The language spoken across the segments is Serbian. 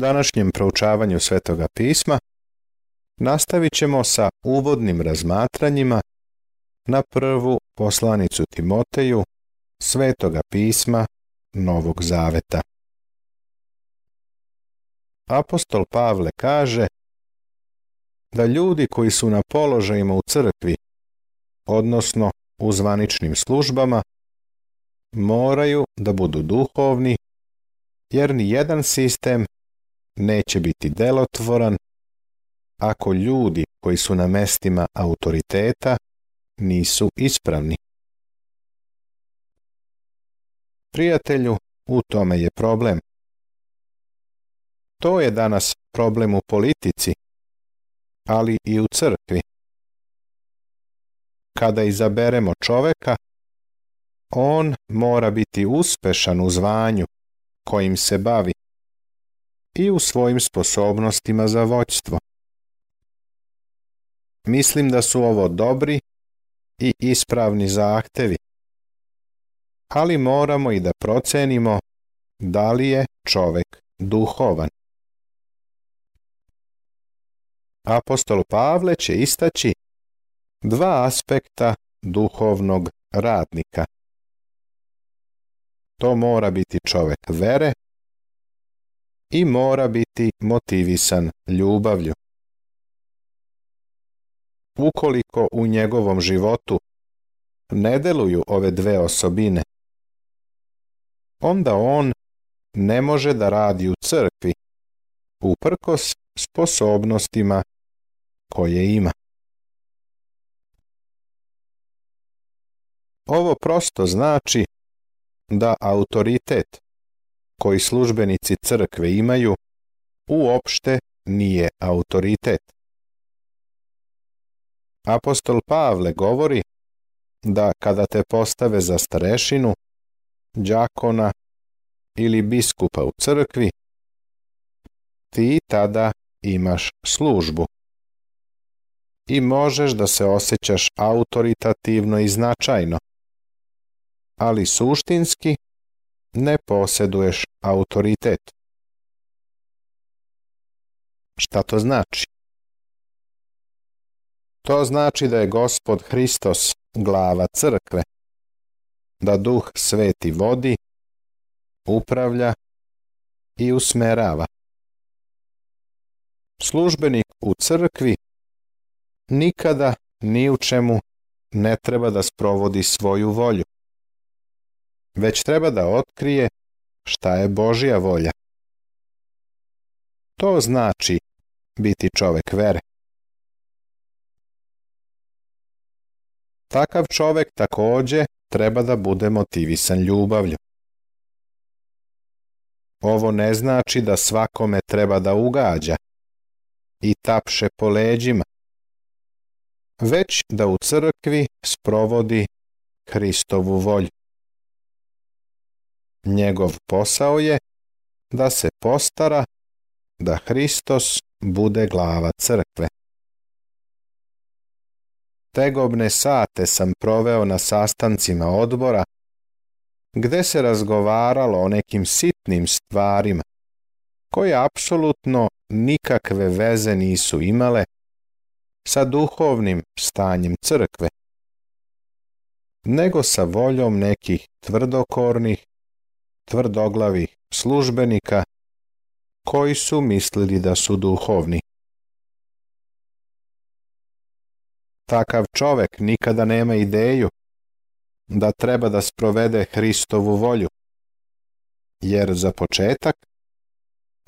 svom današnjem proučavanju Svetoga pisma nastavit ćemo sa uvodnim razmatranjima na prvu poslanicu Timoteju Svetoga pisma Novog Zaveta. Apostol Pavle kaže da ljudi koji su na položajima u crkvi, odnosno u zvaničnim službama, moraju da budu duhovni, jer ni jedan sistem neće biti delotvoran ako ljudi koji su na mestima autoriteta nisu ispravni. Prijatelju, u tome je problem. To je danas problem u politici, ali i u crkvi. Kada izaberemo čoveka, on mora biti uspešan u zvanju kojim se bavi i u svojim sposobnostima za voćstvo. Mislim da su ovo dobri i ispravni zahtevi, ali moramo i da procenimo da li je čovek duhovan. Apostol Pavle će istaći dva aspekta duhovnog radnika. To mora biti čovek vere i mora biti motivisan ljubavlju. Ukoliko u njegovom životu ne deluju ove dve osobine, onda on ne može da radi u crkvi, uprkos sposobnostima koje ima. Ovo prosto znači da autoritet koji službenici crkve imaju uopšte nije autoritet. Apostol Pavle govori da kada te postave za starešinu, đakona ili biskupa u crkvi, ti tada imaš službu i možeš da se osjećaš autoritativno i značajno, ali suštinski ne poseduješ autoritet. Šta to znači? To znači da je gospod Hristos glava crkve, da duh sveti vodi, upravlja i usmerava. Službenik u crkvi nikada ni u čemu ne treba da sprovodi svoju volju već treba da otkrije šta je Božija volja. To znači biti čovek vere. Takav čovek takođe treba da bude motivisan ljubavlju. Ovo ne znači da svakome treba da ugađa i tapše po leđima, već da u crkvi sprovodi Hristovu volju. Njegov posao je da se postara da Hristos bude glava crkve. Tegobne sate sam proveo na sastancima odbora, gde se razgovaralo o nekim sitnim stvarima, koje apsolutno nikakve veze nisu imale sa duhovnim stanjem crkve, nego sa voljom nekih tvrdokornih tvrdoglavih službenika koji su mislili da su duhovni. Takav čovek nikada nema ideju da treba da sprovede Hristovu volju, jer za početak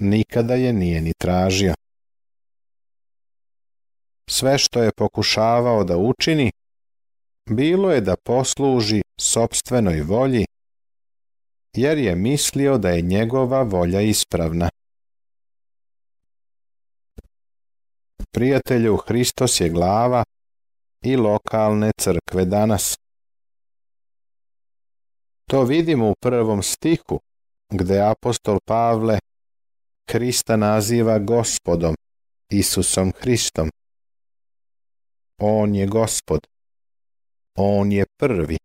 nikada je nije ni tražio. Sve što je pokušavao da učini, bilo je da posluži sopstvenoj volji jer je mislio da je njegova volja ispravna. Prijatelju, Hristos je glava i lokalne crkve danas. To vidimo u prvom stihu, gde apostol Pavle Krista naziva gospodom, Isusom Hristom. On je gospod. On je prvi.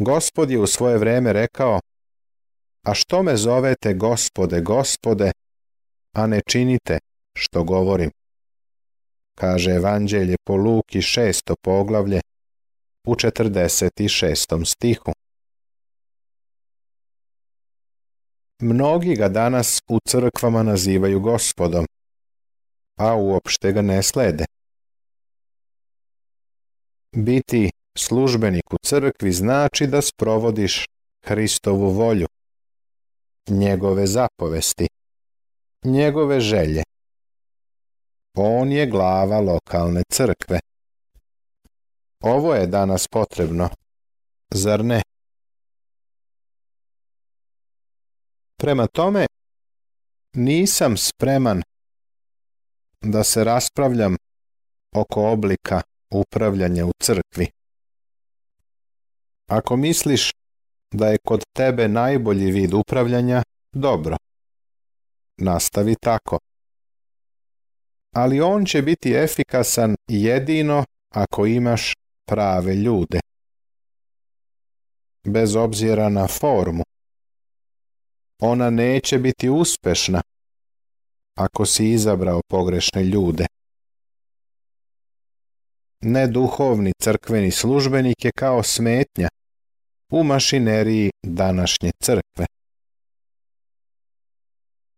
Gospod je u svoje vreme rekao, a što me zovete gospode, gospode, a ne činite što govorim? Kaže Evanđelje po Luki šesto poglavlje u 46. stihu. Mnogi ga danas u crkvama nazivaju gospodom, a uopšte ga ne slede. Biti službenik u crkvi znači da sprovodiš Hristovu volju, njegove zapovesti, njegove želje. On je glava lokalne crkve. Ovo je danas potrebno, zar ne? Prema tome, nisam spreman da se raspravljam oko oblika upravljanja u crkvi. Ako misliš da je kod tebe najbolji vid upravljanja, dobro. Nastavi tako. Ali on će biti efikasan jedino ako imaš prave ljude. Bez obzira na formu. Ona neće biti uspešna ako si izabrao pogrešne ljude neduhovni crkveni službenik je kao smetnja u mašineriji današnje crkve.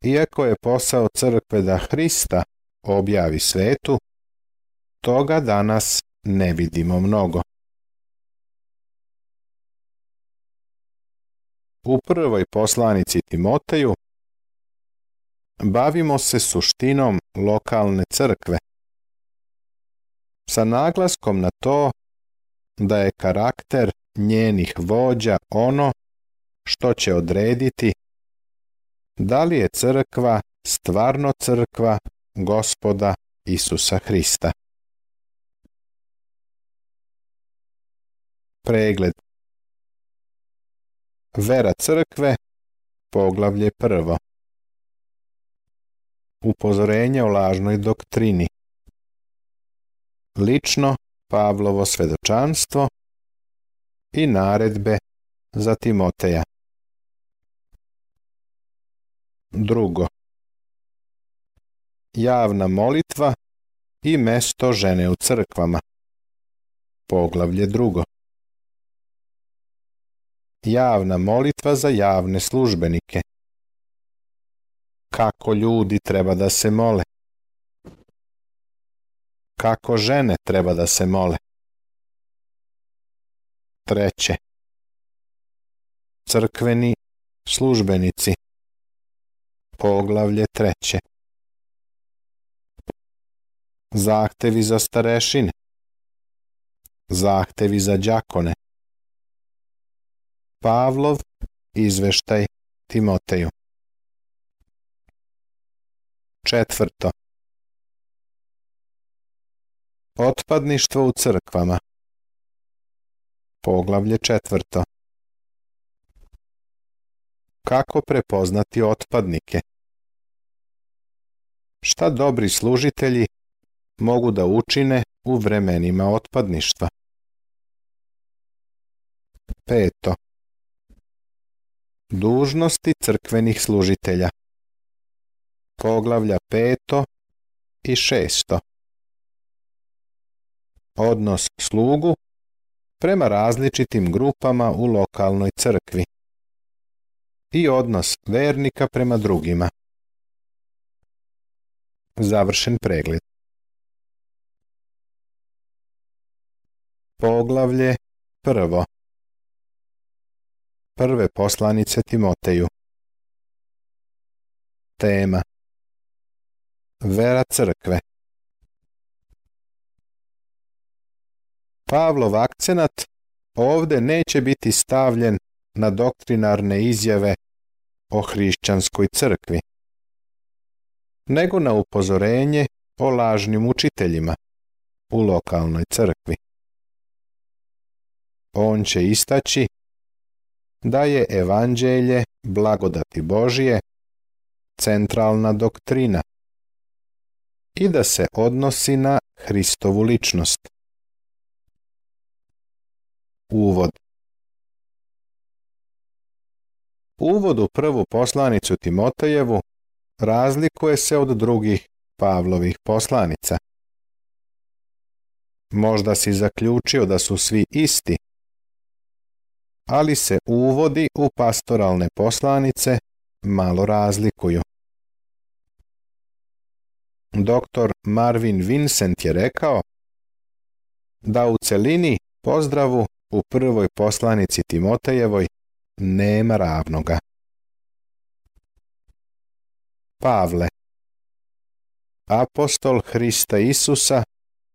Iako je posao crkve da Hrista objavi svetu, toga danas ne vidimo mnogo. U prvoj poslanici Timoteju bavimo se suštinom lokalne crkve, sa naglaskom na to da je karakter njenih vođa ono što će odrediti da li je crkva stvarno crkva gospoda Isusa Hrista. Pregled Vera crkve, poglavlje prvo Upozorenje o lažnoj doktrini lično Pavlovo svedočanstvo i naredbe za Timoteja. Drugo. Javna molitva i mesto žene u crkvama. Poglavlje drugo. Javna molitva za javne službenike. Kako ljudi treba da se mole? kako žene treba da se mole. Treće. Crkveni službenici. Poglavlje treće. Zahtevi za starešine. Zahtevi za đakone. Pavlov izveštaj Timoteju. Četvrto. Otpadništvo u crkvama Poglavlje četvrto Kako prepoznati otpadnike? Šta dobri služitelji mogu da učine u vremenima otpadništva? Peto Dužnosti crkvenih služitelja Poglavlja peto i šesto odnos slugu prema različitim grupama u lokalnoj crkvi i odnos vernika prema drugima. Završen pregled. Poglavlje prvo. Prve poslanice Timoteju. Tema Vera crkve Pavlov akcenat ovde neće biti stavljen na doktrinarne izjave o hrišćanskoj crkvi, nego na upozorenje o lažnim učiteljima u lokalnoj crkvi. On će istaći da je evanđelje blagodati Božije centralna doktrina i da se odnosi na Hristovu ličnost. Uvod Uvod u prvu poslanicu Timotejevu razlikuje se od drugih Pavlovih poslanica. Možda si zaključio da su svi isti, ali se uvodi u pastoralne poslanice malo razlikuju. Dr. Marvin Vincent je rekao da u celini pozdravu u prvoj poslanici Timotejevoj nema ravnoga. Pavle Apostol Hrista Isusa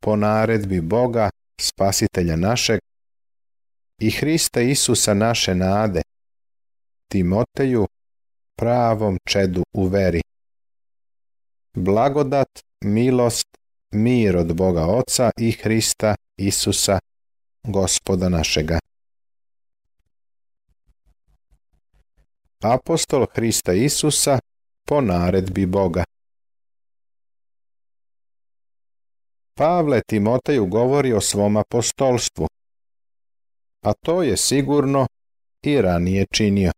po naredbi Boga, spasitelja našeg, i Hrista Isusa naše nade, Timoteju, pravom čedu u veri. Blagodat, milost, mir od Boga Oca i Hrista Isusa gospoda našega. Apostol Hrista Isusa po naredbi Boga Pavle Timoteju govori o svom apostolstvu, a to je sigurno i ranije činio.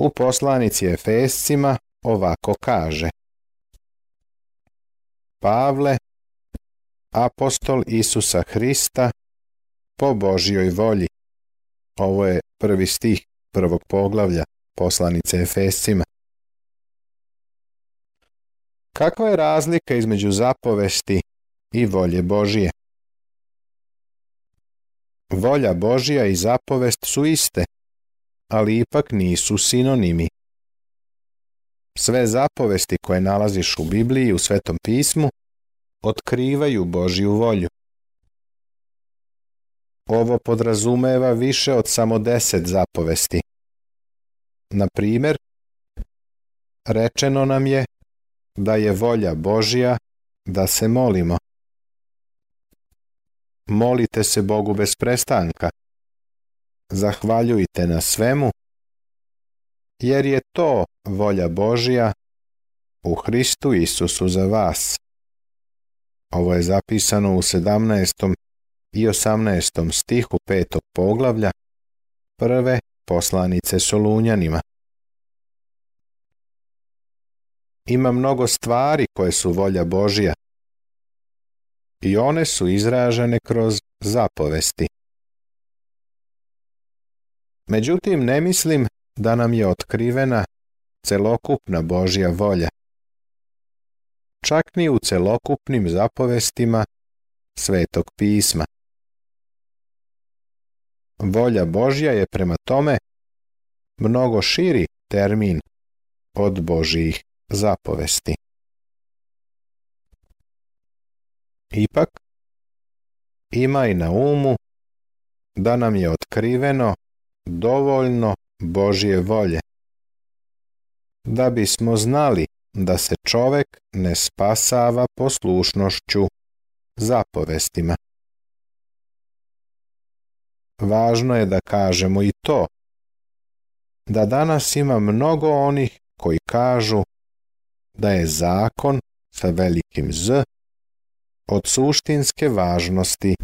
U poslanici Efescima ovako kaže Pavle, apostol Isusa Hrista po Božjoj volji. Ovo je prvi stih prvog poglavlja poslanice Efescima. Kakva je razlika između zapovesti i volje Božije? Volja Božija i zapovest su iste, ali ipak nisu sinonimi. Sve zapovesti koje nalaziš u Bibliji i u Svetom pismu otkrivaju Božju volju. Ovo podrazumeva više od samo deset zapovesti. Na primer, rečeno nam je da je volja Božja da se molimo. Molite se Bogu bez prestanka. Zahvaljujte na svemu, jer je to volja Božja u Hristu Isusu za vas. Ovo je zapisano u 17. i 18. stihu petog poglavlja prve poslanice Solunjanima. Ima mnogo stvari koje su volja Božija i one su izražene kroz zapovesti. Međutim, ne mislim da nam je otkrivena celokupna Božja volja čak ni u celokupnim zapovestima Svetog pisma. Volja Božja je prema tome mnogo širi termin od Božjih zapovesti. Ipak, ima i na umu da nam je otkriveno dovoljno Božje volje, da bismo znali da se čovek ne spasava poslušnošću zapovestima. Važno je da kažemo i to, da danas ima mnogo onih koji kažu da je zakon sa velikim Z od suštinske važnosti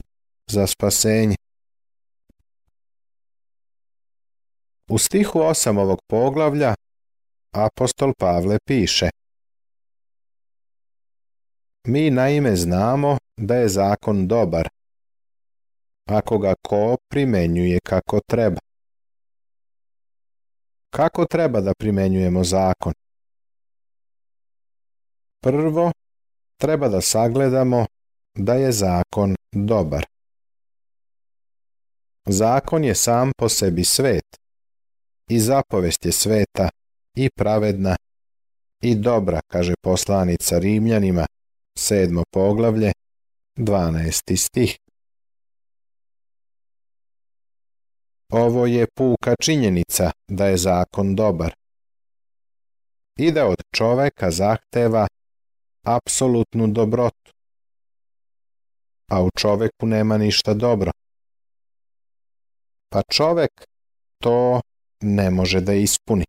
za spasenje. U stihu 8 ovog poglavlja apostol Pavle piše Mi naime znamo da je zakon dobar, ako ga ko primenjuje kako treba. Kako treba da primenjujemo zakon? Prvo, treba da sagledamo da je zakon dobar. Zakon je sam po sebi svet i zapovest je sveta i pravedna i dobra, kaže poslanica Rimljanima, sedmo poglavlje, 12. stih. Ovo je puka činjenica da je zakon dobar i da od čoveka zahteva apsolutnu dobrotu, a u čoveku nema ništa dobro. Pa čovek to ne može da ispuni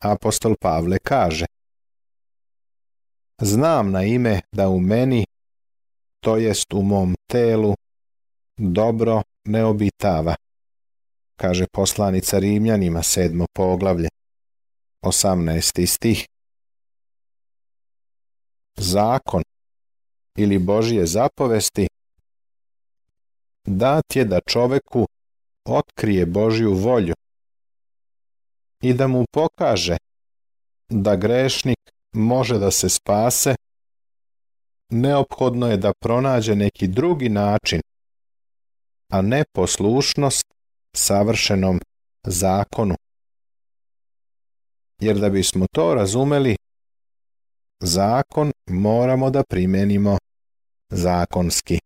apostol Pavle kaže Znam na ime da u meni, to jest u mom telu, dobro ne obitava, kaže poslanica Rimljanima sedmo poglavlje, 18. stih. Zakon ili Božije zapovesti dat je da čoveku otkrije Božju volju i da mu pokaže da grešnik može da se spase, neophodno je da pronađe neki drugi način, a ne poslušnost savršenom zakonu. Jer da bismo to razumeli, zakon moramo da primenimo zakonski.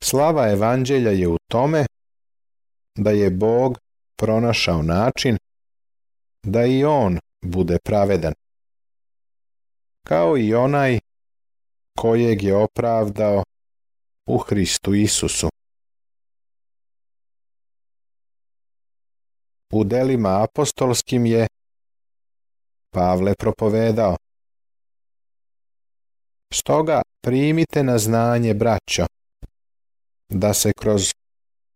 Slava evanđelja je u tome da je Bog pronašao način da i on bude pravedan. Kao i onaj kojeg je opravdao u Hristu Isusu. U delima apostolskim je Pavle propovedao. Stoga primite na znanje, braćo, da se kroz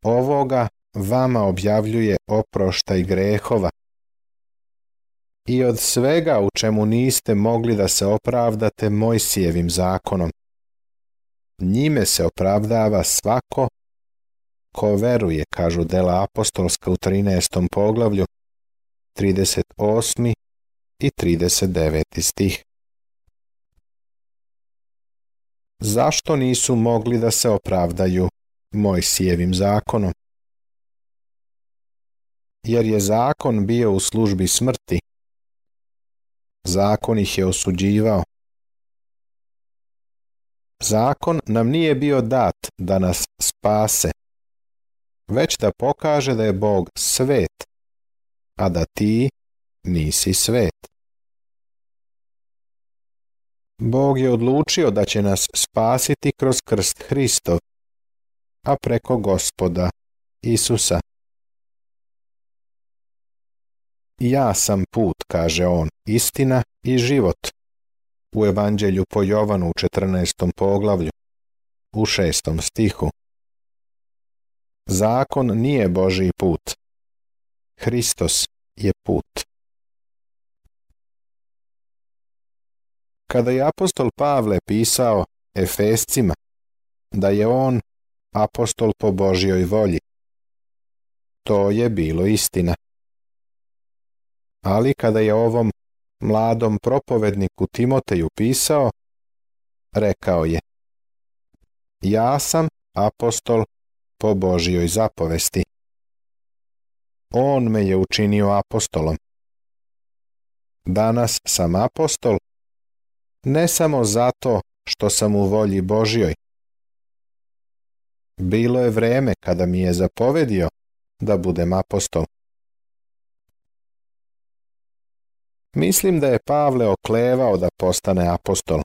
ovoga vama objavljuje oproštaj grehova i od svega u čemu niste mogli da se opravdate Mojsijevim zakonom. Njime se opravdava svako ko veruje, kažu dela apostolska u 13. poglavlju, 38. i 39. stih. Zašto nisu mogli da se opravdaju Mojsijevim zakonom? jer je zakon bio u službi smrti. Zakon ih je osuđivao. Zakon nam nije bio dat da nas spase, već da pokaže da je Bog svet, a da ti nisi svet. Bog je odlučio da će nas spasiti kroz krst Hristov, a preko gospoda Isusa. Ja sam put, kaže on, istina i život. U Evanđelju po Jovanu u 14. poglavlju, u 6. stihu. Zakon nije Božiji put. Hristos je put. Kada je apostol Pavle pisao Efescima da je on apostol po Božjoj volji, to je bilo istina. Ali kada je ovom mladom propovedniku Timoteju pisao, rekao je Ja sam apostol po Božijoj zapovesti. On me je učinio apostolom. Danas sam apostol ne samo zato što sam u volji Božjoj. Bilo je vreme kada mi je zapovedio da budem apostol. Mislim da je Pavle oklevao da postane apostol.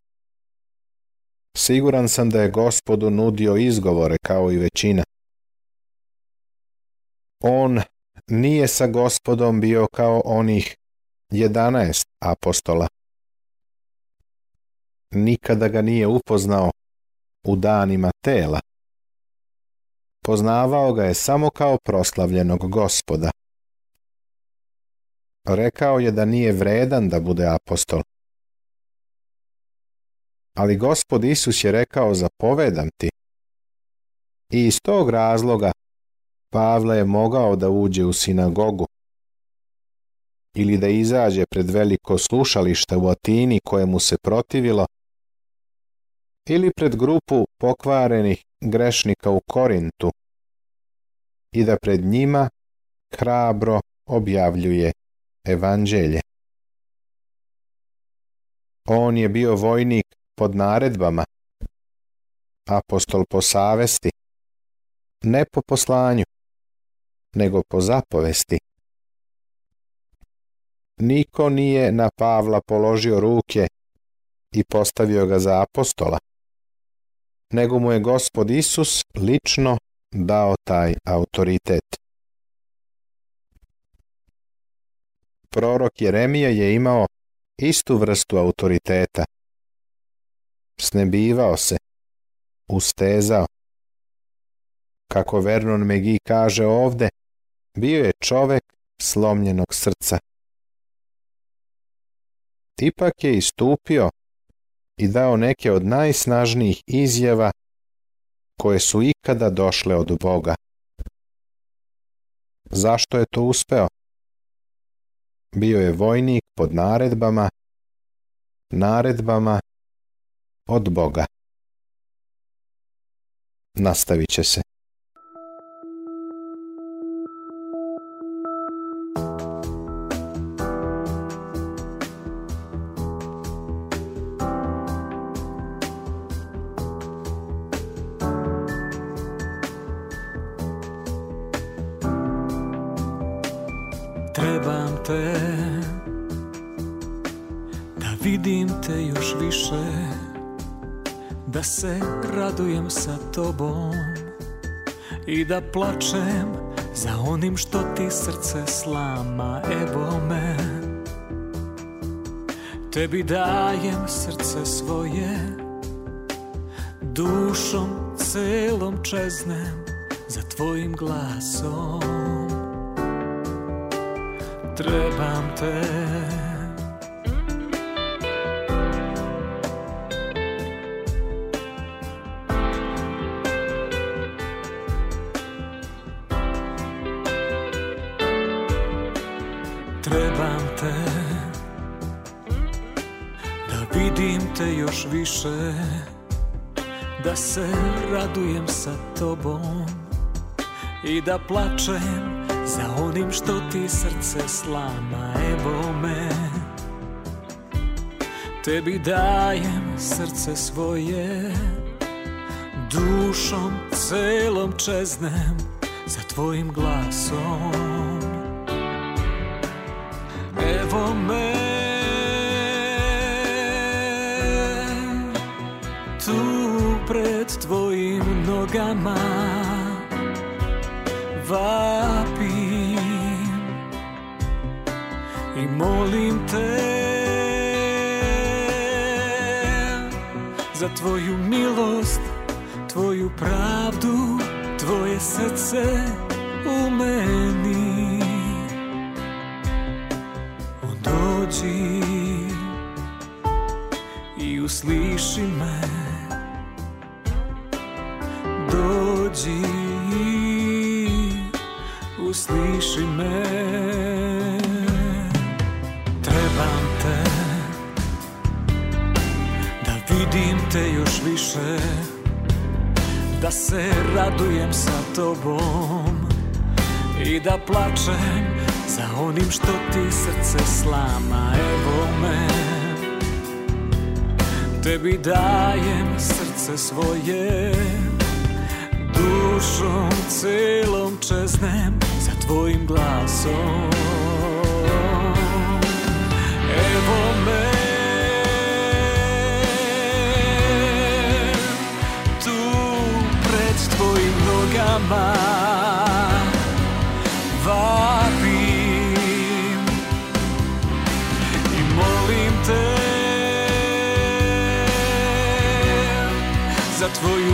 Siguran sam da je gospodu nudio izgovore kao i većina. On nije sa gospodom bio kao onih 11 apostola. Nikada ga nije upoznao u danima tela. Poznavao ga je samo kao proslavljenog gospoda rekao je da nije vredan da bude apostol. Ali gospod Isus je rekao zapovedam ti. I iz tog razloga Pavle je mogao da uđe u sinagogu ili da izađe pred veliko slušalište u Atini koje mu se protivilo ili pred grupu pokvarenih grešnika u Korintu i da pred njima hrabro objavljuje evanđelje. On je bio vojnik pod naredbama, apostol po savesti, ne po poslanju, nego po zapovesti. Niko nije na Pavla položio ruke i postavio ga za apostola, nego mu je gospod Isus lično dao taj autoritet. prorok Jeremija je imao istu vrstu autoriteta. Snebivao se, ustezao. Kako Vernon Megi kaže ovde, bio je čovek slomljenog srca. Ipak je istupio i dao neke od najsnažnijih izjava koje su ikada došle od Boga. Zašto je to uspeo? Bio je vojnik pod naredbama, naredbama od Boga. Nastavit će se. Treba te Da vidim te još više Da se radujem sa tobom I da plačem za onim što ti srce slama Evo me Tebi dajem srce svoje Dušom celom čeznem Za tvojim glasom trebam te Trebam te Da vidim te još više Da se radujem sa tobom I da plačem Za onim što ti srce slama Evo me Tebi dajem srce svoje Dušom celom čeznem Za tvojim glasom Evo me Tu pred tvojim nogama molim te za tvoju milost, tvoju pravdu, tvoje srce u meni. Dođi i usliši me. Dođi, usliši me gledam te Da vidim te još više Da se radujem sa tobom I da plačem za onim što ti srce slama Evo me Tebi dajem srce svoje Dušom celom čeznem Za tvojim glasom nogama vapim i molim te za tvoju